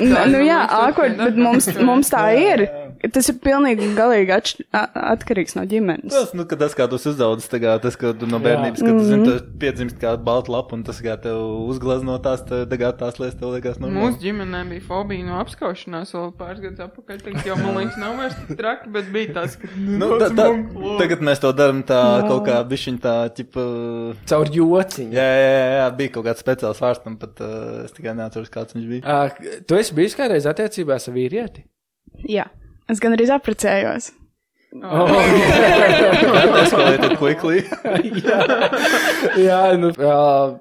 Nu, nu jā, ākord, bet mums, mums tā ir. Tas ir pilnīgi galīgi atš, atkarīgs no ģimenes. Tas, nu, tas, kā tā kā tas, ka tu no bērnības, kad tu zini, tu piedzimst kā balta lapa, un tas, kā tev uzgleznotās, tā kā tās lietas tev liekas normāli. Mūsu ģimenē bija fobija no apskaušanās vēl pāris gadus atpakaļ. Tagad jau man liekas, nav vairs traki, bet bija tas, ka. Nu, tā, tā, tagad mēs to darām tā kaut kā bišķiņ tā, ķipa, Caur jociņu. jā, jā, jā, jā, bija kaut kāds speciāls vārds tam, bet uh, es tikai neatceros, kāds viņš bija. Uh, tu esi bijis kādreiz attiecībās ar vīrieti? Jā, es gan arī apprecējos. Oh, Escalated quickly. jā, nu. Uh,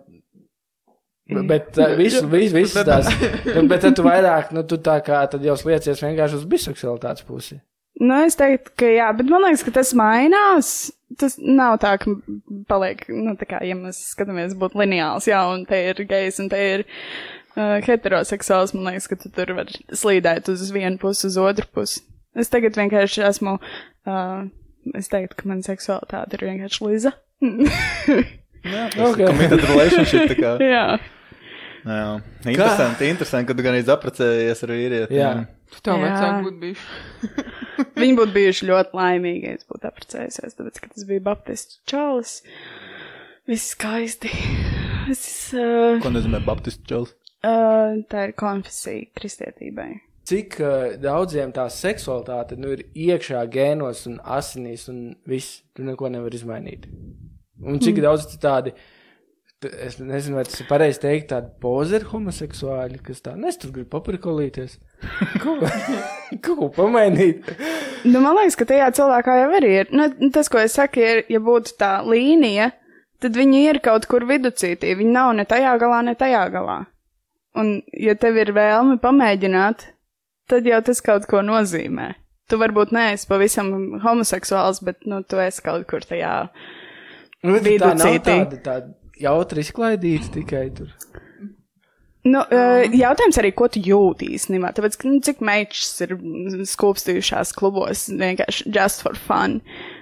Bet uh, visu, visu, visu tās. nu, Bet tad tu vairāk, nu, tu tā kā tad jau sliecies vienkārši uz biseksualitātes pusi. Nu, es teiktu, ka jā, bet man liekas, ka tas mainās. Tas nav tā, ka paliek, nu, tā kā, ja mēs skatāmies, būtu lineāls, jā, un te ir gejs, un te ir uh, heteroseksuāls, man liekas, ka tu tur var slīdēt uz vienu pusi, uz otru pusi. Es tagad vienkārši esmu, uh, es teiktu, ka man seksualitāte ir vienkārši Liza. Jā, tas ir committed relationship, tā kā. jā. Jā, interesanti, interesanti, ka tu gan izaprecējies ar vīrieti. Jā. Tā Jā. vecāka būtu bijuši. Viņi būtu bijuši ļoti laimīgi, ja es būtu apprecējusies, tāpēc, ka tas bija baptistu čalis. Viss skaisti. Viss, uh, Ko nozīmē Baptistu čels? uh, tā ir konfesija kristietībai. Cik uh, daudziem tā seksualitāte nu, ir iekšā gēnos un asinīs un viss, tu neko nevar izmainīt. Un cik mm. daudz tādi, es nezinu, vai tas ir pareizi teikt, tādi pozeri homoseksuāļi, kas tā, nes tur grib paprikolīties. Ko- ko pamainīt. Nu, man liekas, ka tajā cilvēkā jau arī ir. Nu, tas, ko es saku, ir, ja būtu tā līnija, tad viņi ir kaut kur viducītī. Viņi nav ne tajā galā, ne tajā galā. Un, ja tev ir vēlme pamēģināt, tad jau tas kaut ko nozīmē. Tu varbūt neesi pavisam homoseksuāls, bet, nu, tu esi kaut kur tajā. Nu, bet tā nav tāda, tāda jautri izklaidīta tikai tur. Nu, uh, jautājums arī, ko tu jūti īstenībā. Tāpēc, ka, nu, cik meitas ir skūpstījušās klubos vienkārši just for fun.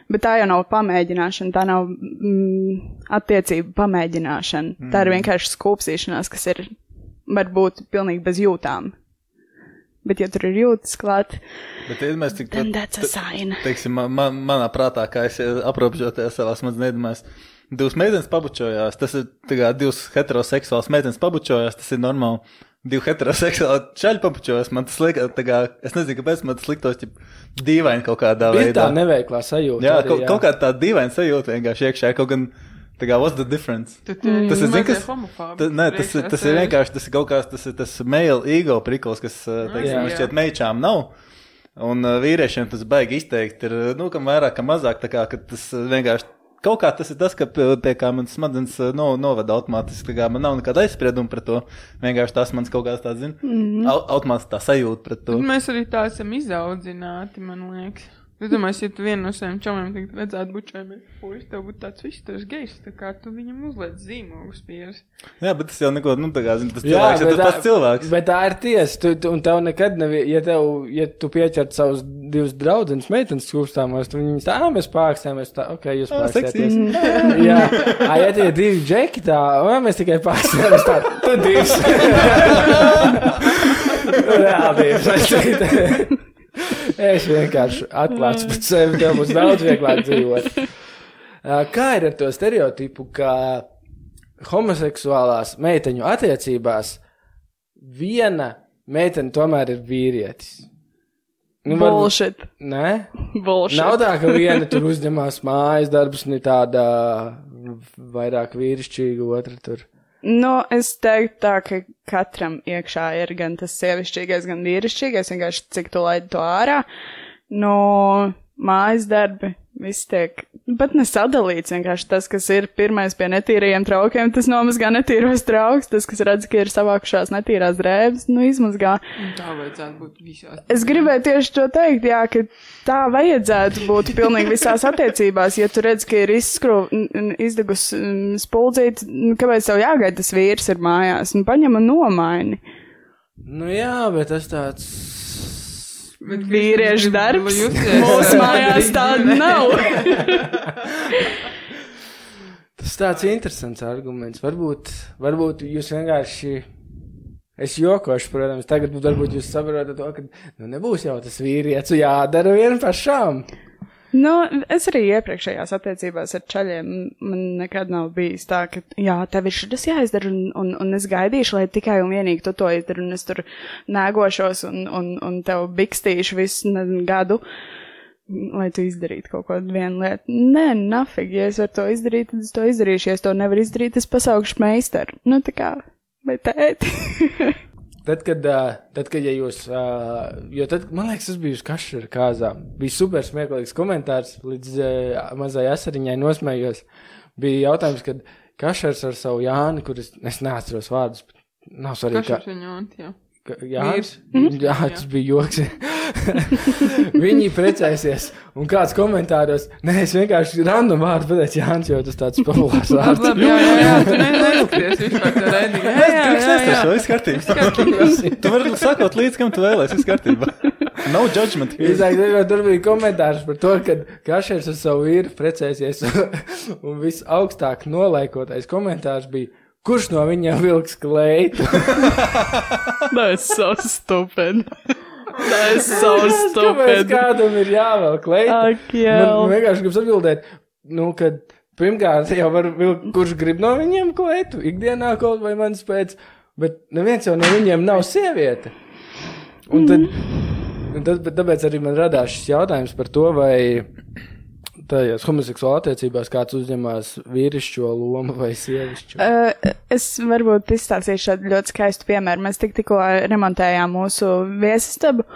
Bet tā jau nav pamēģināšana, tā nav mm, attiecība pamēģināšana. Mm. Tā ir vienkārši skūpstīšanās, kas ir varbūt pilnīgi bez jūtām. Bet, ja tur ir jūtas klāt, then that's a sign. teiksim, man, man, manā prātā, kā es aprobežoties savā smadzenēs, divas meitenes pabučojās. Tas ir kā divas heteroseksuālas meitenes pabučojās, tas ir normāli. Divi heteroseksuāli čaļi pabučojās. Man tas liekas, tā kā, es nezinu, kāpēc man tas liktos ķip, dīvaini kaut kādā Ir tā veidā. neveiklā sajūta. Jā, arī, kaut, kaut kā tā dīvaina sajūta vienkārši iekšā. Kaut gan, tā kā, what's the difference? Tad Tas ir, zini, kas-. Ta, nē, tas, ir- tas ir vienkārši tas ir kaut kāds tas, ir tas male ego prikls, kas, ā, teiksim, Jā. man šķiet meičām nav. Un ā, vīriešiem tas baigi izteikt ir, nu, kam vairāk, kam mazāk, tā kā, ka tas vienkārši. Kaut kā tas ir tas, ka, pie kā man smadzenes no, novada automātiski. Man nav nekāda aizsprieduma pret to. Vienkārši tas mans kaut kāds tāds, zina, mm -hmm. automātiski tā sajūta pret to. Bet mēs arī tā esam izaudzināti, man liekas. Es domāju, ja tu vienu no saviem čomiem tagad redzētu bučojumu, puisis, tev būtu tāds viss, tu esi gejs, tā kā tu viņam uzliec zīmogus pieres. Jā, bet tas jau neko, nu, tā kā, zina, tas Jā, cilvēks bet tas pats cilvēks. Bet tā ir tiesa. Tu, tu, un tev nekad nav, ja, tev, ja tu pieķert savus divus draugus, meitenes kustāmos, tad viņas tā, "Ā, mēs pārkstāmies. Tā, ok, jūs pārkstāties. Jā, Ā, ja tie divi džeki tā, "Ā, mēs tikai pārkstāmies. Tā, tu divs. Reāli divs. Es vienkārši atklāts pret sevi, tev būs daudz vieglāk dzīvot. Kā ir ar to stereotipu, ka homoseksuālās meiteņu attiecībās viena meitene tomēr ir vīrietis? Nu, Bullshit. Nē, Bullshit. nav tā, ka viena tur uzņemās mājas darbus, ne tāda vairāk vīrišķīga, otra tur. Nu, es teiktu tā, ka katram iekšā ir gan tas sievišķīgais, gan vīrišķīgais, vienkārši cik tu laidi to ārā. No mājas darbi viss tiek, pat nesadalīts, vienkārši tas, kas ir pirmais pie netīrajiem traukiem, tas nomazgā netīros trauks, tas, kas redz, ka ir savākušās netīrās drēbes, nu izmazgā. Un tā vajadzētu būt visās. Es gribēju tieši to teikt, jā, ka tā vajadzētu būt pilnīgi visās attiecībās. Ja tu redz, ka ir izskru, n- n- izdegus spuldzīte, nu, kāpēc tev jāgaida tas vīrs ir mājās? Nu, paņem un nomaini. Nu jā, bet tas tāds. Vīriešu darbs. Mūsu mājās tāda nav. Tas tāds interesants arguments. Varbūt, varbūt jūs vienkārši. Es jokošu, protams, tagad varbūt jūs saprotat to, ka nu, nebūs jau tas vīrietis jādara vien pašām. Nu, es arī iepriekšējās attiecībās ar čaļiem man nekad nav bijis tā, ka, jā, tev ir šis jāizdara, un, un, un es gaidīšu, lai tikai un vienīgi tu to izdari, un es tur nēgošos un, un, un tev bikstīšu visu nezinu, gadu, lai tu izdarītu kaut ko vienu lietu. Nē, nafig, ja es varu to izdarīt, tad es to izdarīšu, ja es to nevaru izdarīt, es pasaukšu meistaru. Nu, tā kā, vai tēti? Tad, kad, tad, kad ja jūs, jo tad, man liekas, tas bija uz kašera kāzā, bija super smieklīgs komentārs, līdz mazai asariņai nosmējos. Bija jautājums, kad kašers ar savu Jāni, kuras es neatceros vārdus, bet nav svarīgi, kā. ir viņa ont, jā. Ka- Jānis, jā, tas bija joks. Viņi precēsies, un kāds komentāros, nē, es vienkārši random vārdu pateicu Jānis, jo tas tāds populārs vārds. jā, jā, jā, tu ne- neskaties vispār to raidījumu. Jā, jā, jā, jā. viss kārtībā. Tu vari sakot līdz, kam tu vēlēsies, viss kārtībā. No judgment. Izāk, tur bija komentārs par to, ka Kašers ar savu vīru precēsies, un viss augstāk nolaikotais komentārs bija, kurš no viņiem vilks kleitu. That's so stupid. That's so Kāpēc stupid. kādam ir jāvelk kleitu? Ak, jā. Man vienkārši gribas atbildēt, nu, kad pirmkārt jau var vilkt, kurš grib no viņiem kleitu, ikdienā kaut vai manas pēc, bet neviens jau no viņiem nav sieviete. Un tad, un tad tāpēc arī man radās šis jautājums par to, vai tajās homoseksuālā attiecībās kāds uzņemās vīrišķo lomu vai sievišķo. Uh, es varbūt izstāstīšu šādu ļoti skaistu piemēru. Mēs tik, tikko remontējām mūsu viesistabu,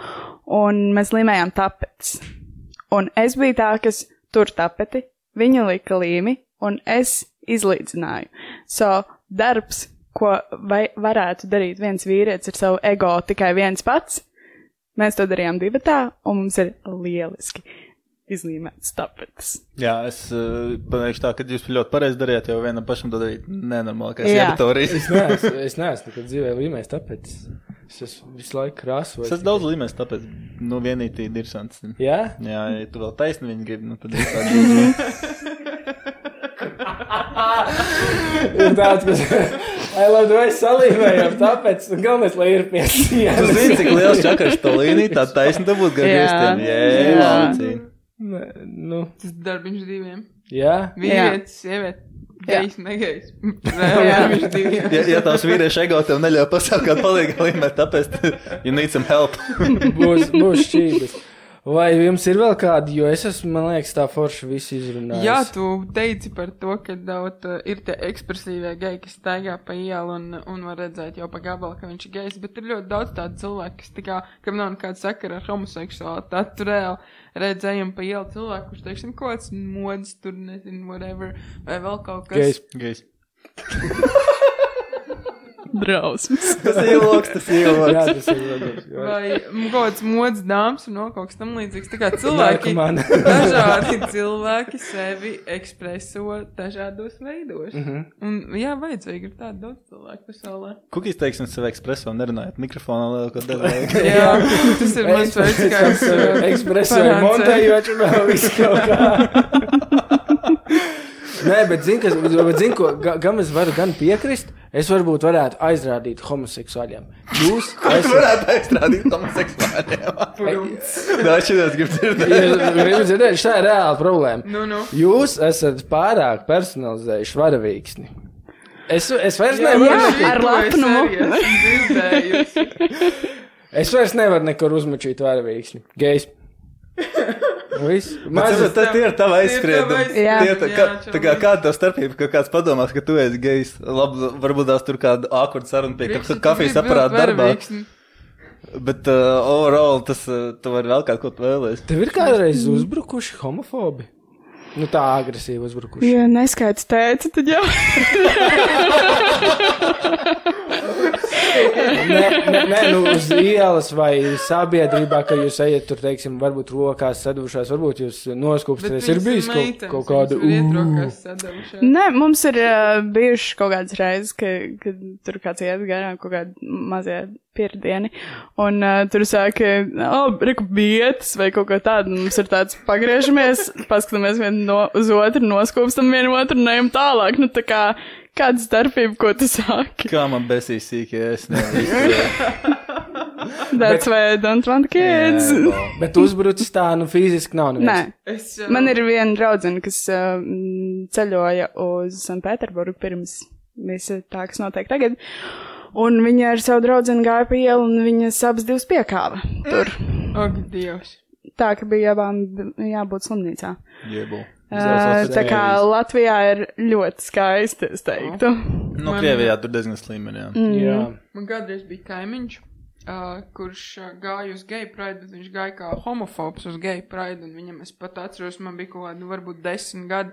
un mēs līmējām tapetes. Un es biju tā, kas tur tapeti, viņa lika līmi, un es izlīdzināju. So, darbs, ko vai, varētu darīt viens vīrietis ar savu ego tikai viens pats, mēs to darījām divatā, un mums ir lieliski izlīmēts tapetes. Jā, es uh, pateikšu tā, ka jūs ļoti pareizi darījāt, jo vienam pašam to darīt nenormālākais Jā. teritorijas. Es neesmu, es neesmu nekad dzīvē līmējis, tāpēc es esmu visu laiku krāsojis. Es esmu daudz līmēs, tāpēc, nu, vienīgi ir interesants. Jā? Jā, ja tu vēl taisni viņi grib, nu, tad ir tādi. Ir tāds, kas Ai, labi, vai salīmējam, tāpēc galvenais, lai ir pie Tu zini, cik liels čakars to līnija, tā taisna tu būtu gar Jā. griestiem. Jē, Jā. Nē, Nu, Tas darbiņš diviem. jā. Vīrietis, sieviete. Gejs, negejs. Ja, ja tās vīriešu ego tev neļauj pasākt, kāda palīga līmenī, tāpēc you need some help. Būs, būs šķības. Vai jums ir vēl kādi, jo es esmu, man liekas, tā forši visu izrunājis. Jā, tu teici par to, ka daudz uh, ir tie ekspresīvie geji, kas staigā pa ielu un, un var redzēt jau pa gabalu, ka viņš ir gejs, bet ir ļoti daudz tādu cilvēku, kas tā kā, kam nav nekāda sakara ar homoseksualitāti. Tu reāli redzējam pa ielu cilvēku, kurš, teiksim, kaut kāds mods tur, nezinu, whatever, vai vēl kaut kas. Gejs. Gejs. Drausmas. Tas ir ilgs, tas ir Jā, ilgs. tas ir labs. Vai kaut kāds mods dāmas un vēl kaut kas tam līdzīgs. Tā kā cilvēki, dažādi cilvēki sevi ekspreso dažādos veidos. Mm -hmm. Un, jā, vajadzīgi ir tādi daudz cilvēku pasaulē. Kukīs, teiksim, sev ekspreso nerunājot mikrofonā lielāko daļu laika. Jā, tas ir mans veids, kā es Ekspresē, parādu montējoši un vēl visu kaut kā. Nē, bet zini, kas, bet zini, ko, ga- kam es varu gan piekrist, es varbūt varētu aizrādīt homoseksuāļiem. Jūs esat varētu aizstrādāt homoseksuāļiem. Jā, šitas grib dzirdēt. Šī ir reāla problēma. Nu, nu. Jūs esat pārāk personalizējuši varavīksni. Es, es vairs nevaru, jā. ar lepnumu. es vairs nevaru nekur uzmačīt varavīksni. Gejs. Viss. Bet Maz, tas- tas tie ir tavi aizspriedumi. Jā. Tie tā- Jā, kā-. Tā kā kāda tev starpība, ka kāds padomās, ka tu esi gejs. Labi, varbūt tās tur kāda ākurda saruna pie ka- kafijas aparāta darbā. Bet uh, overall tas, uh, tu vari vēl kaut ko vēlēties. Tev ir kādreiz uzbrukuši homofobi? Nu tā agresīvi uzbrukuši. Ja neskaidrs teica, tad jau. Nē, nē, nē, nu uz ielas vai sabiedrībā, ka jūs ejat tur, teiksim, varbūt rokās saduvušās, varbūt jūs noskūpsties. Ir bijis kaut, kaut kāda. Nē, Nē, mums ir uh, bijušas kaut kādas reizes, ka, kad tur kāds iet garām kaut kādi mazie pierdieni, un uh, tur saka, oh, reku bietas vai kaut ko tādu, mums ir tāds pagriežamies, paskatāmies vienu no, uz otru, noskūpstam vienu otru un ejam tālāk, nu tā kā kāda starpība, ko tu saki. Kā man besīs sīkie, es nezinu. That's why I don't want kids. Bet uzbrucis tā, nu fiziski nav. Nē. es, Man ir viena draudzene, kas uh, mm, ceļoja uz Sanktpēterburgu pirms visa tā, kas notiek tagad. Un viņa ar savu draugu gāja pa ielu, un viņas abas divas piekāva tur. Ak, Dievs. Tā ka bija abām jābūt slimnīcā. Jebū. Uh, tā kā Latvijā ir ļoti skaisti, es teiktu. Nu, Man- Krievijā tur diezgan slimi, jā. Mm. Jā. Man kādreiz bija kaimiņš, uh, kurš gāja uz geju praidu, bet viņš gāja kā homofobs uz geju praidu, un viņam es pat atceros, man bija kaut kādi, nu, varbūt desmit gadi.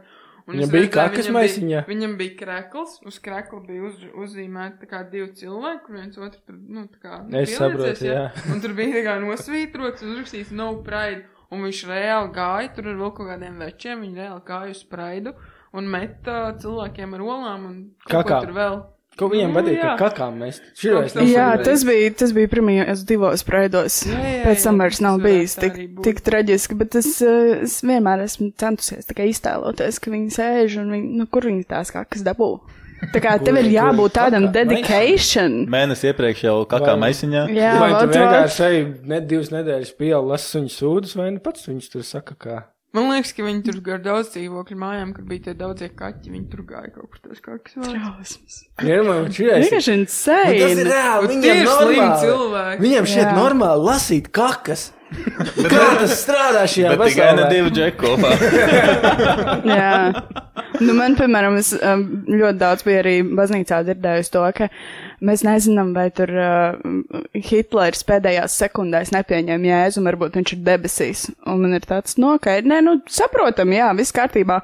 Viņam bija viņam maisiņā? Bija, viņam bija krekls, uz krekla bija uz, uzzīmēti tā kā divi cilvēki, kur viens otru tur, nu, tā kā. nu, Es saprotu, jā. Un tur bija tā kā nosvītrots, uzrakstīts no pride, un viņš reāli gāja tur ar vēl kaut kādiem večiem, viņi reāli gāja uz praidu un meta cilvēkiem ar olām un Kakā. ko tur vēl. Ko viņiem Nu, patīk, ka kakām mēs. Augstāk. Jā, tas bija, tas bija pirmajos divos jā, Pēc tam vairs nav bijis tik, tik traģiski, bet es, uh, es vienmēr esmu centusies tā kā iztēloties, ka viņi sēž un viņi, nu, kur viņi tās kakas dabū. Tā kā tev ir jābūt tādam dedication. Mēnesi iepriekš jau kakā Vai- maisiņā. Jā, Vai tu vienkārši ej ne divas nedēļas pieeja, lasi suņu sūdus, vai nu pats viņus tur saka, kā. Man liekas, ka viņi tur gar daudz dzīvokļu mājām, kur bija tie daudzie kaķi, viņi tur gāja kaut kur tās kakas vēl. Trausmas. Vienkārši Nu, Tas ir insane. reāli. Bet Viņiem ir slimi normāli. cilvēki. Viņiem Jā. normāli lasīt kakas. Kā tas strādā šajā Bet tikai ne pasaulē? divi džeki kopā. Jā. Nu, man, piemēram, es um, ļoti daudz biju arī baznīcā dzirdējusi to, ka mēs nezinām, vai tur uh, Hitlers pēdējās sekundēs nepieņēma jēzu, un varbūt viņš ir debesīs. Un man ir tāds, no, ka, nē, nu, saprotam, jā, viss kārtībā.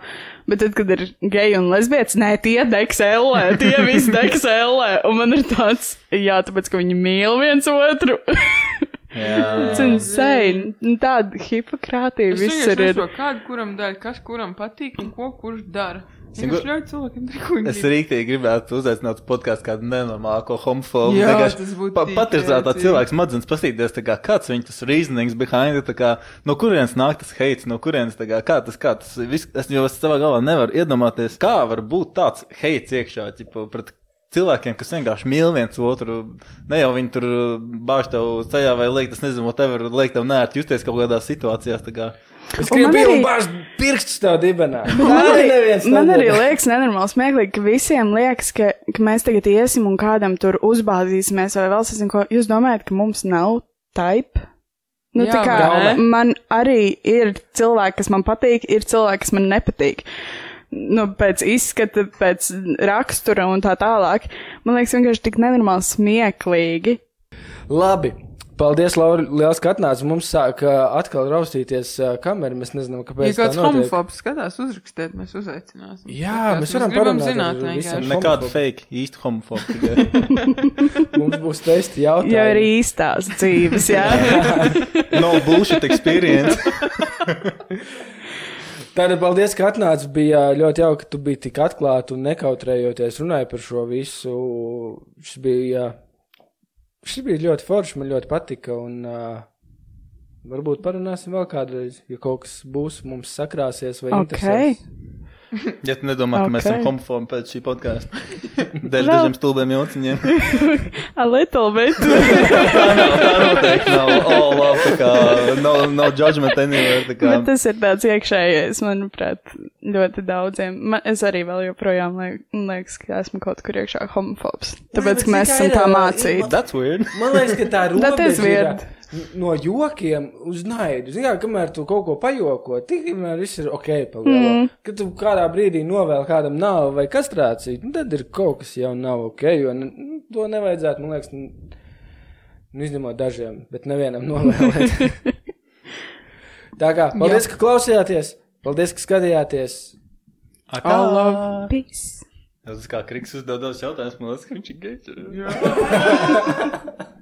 Bet tad, kad ir geji un lesbietes, nē, tie degs ellē, tie visi degs ellē. Un man ir tāds, jā, tāpēc, ka viņi mīl viens otru. Tas ir insane. Tāda hipokrātija Es viss ir. nesaprotu, kāda kuram daļa, kas kuram patīk un ko kurš dara. Zinu, Es rīktīgi gribētu uzaicināt uz podkāstu kādu nenormālu homofobu. Jā, Vienkārši tas būtu pa, Patirzēt tā cilvēku smadzenes, paskatīties, tā kā, kāds viņa tas reasonings behind it, tā kā, no kurienes nāk tas heits, no kurienes, tā kā, kā tas, kā tas, viss, es jau savā galvā nevaru iedomāties, kā var būt tāds heits iekšā, ķipa, pret cilvēkiem, kas vienkārši mīl viens otru. Ne jau viņi tur bāž tev ceļā vai liek, tas nezinu, whatever, liek tev nērti justies kaut kādās situācijās. Tā kā. Es gribu pie arī- un bāž pirkstus tev dibenā. Man arī, neviens man arī liekas nenormāli smieklīgi, ka visiem liekas, ka, ka mēs tagad iesim un kādam tur uzbāzīsimies, vai vēl es nezinu, ko. Jūs domājat, ka mums nav type? Nu, Jā, tā kā ne? man arī ir cilvēki, kas man patīk, ir cilvēki, kas man nepatīk. Nu, pēc izskata, pēc rakstura un tā tālāk. Man liekas, vienkārši tik nenormāli smieklīgi. Labi. Paldies, Laura. Liels katnāts. Mums sāk atkal raustīties kamera. Mēs nezinām, Ja kāpēc. tā kāds homofobs skatās, uzrakstiet, mēs uzaicināsim. Jā, Skatās, mēs varam parunāt ar zināt. Nekāda fake, īsta homofoba. tikai. Mums būs testi jautājumi. Jau ir īstās dzīves, jā. no bullshit experience. Tātad paldies, ka atnāci. Bija ļoti jauki, ka tu biji tik atklāti un nekautrējoties runāji par šo visu. Šis bija, šis bija ļoti forši, man ļoti patika. Un, uh, varbūt parunāsim vēl kādreiz, ja kaut kas būs mums sakrāsies vai Ok. interesēs. Ja tu nedomā, ka mēs esam homofobi pēc šī podkāsta, dēļ dažiem stulbiem jociņiem. A little bit. tā nav, tā noteikti nav. Oh, labi, tā kā no, no judgment anywhere. Tā kā. Bet tas ir tāds iekšējais, manuprāt, ļoti daudziem. Man, es arī vēl joprojām liek, liekas, ka esmu kaut kur iekšā homofobs. Tāpēc, ka mēs esam tā mācīti. That's weird. Man liekas, ka tā That is robeža ir weird. No jokiem uz naidu. Zinām, kamēr tu kaut ko pajoko, tikmēr viss ir ok. Palielo. Mm. Kad tu kādā brīdī novēl kādam nav vai kastrāciju, nu, tad ir kaut kas jau nav ok. Jo nu, to nevajadzētu, man liekas, nu, nu, izņemot dažiem, bet nevienam novēlēt. Tā kā paldies, ka klausījāties, paldies, ka skatījāties. Atā. Peace. Tas kā Kriks uzdod tos jautājumus, man liekas, ka viņš ir gejs.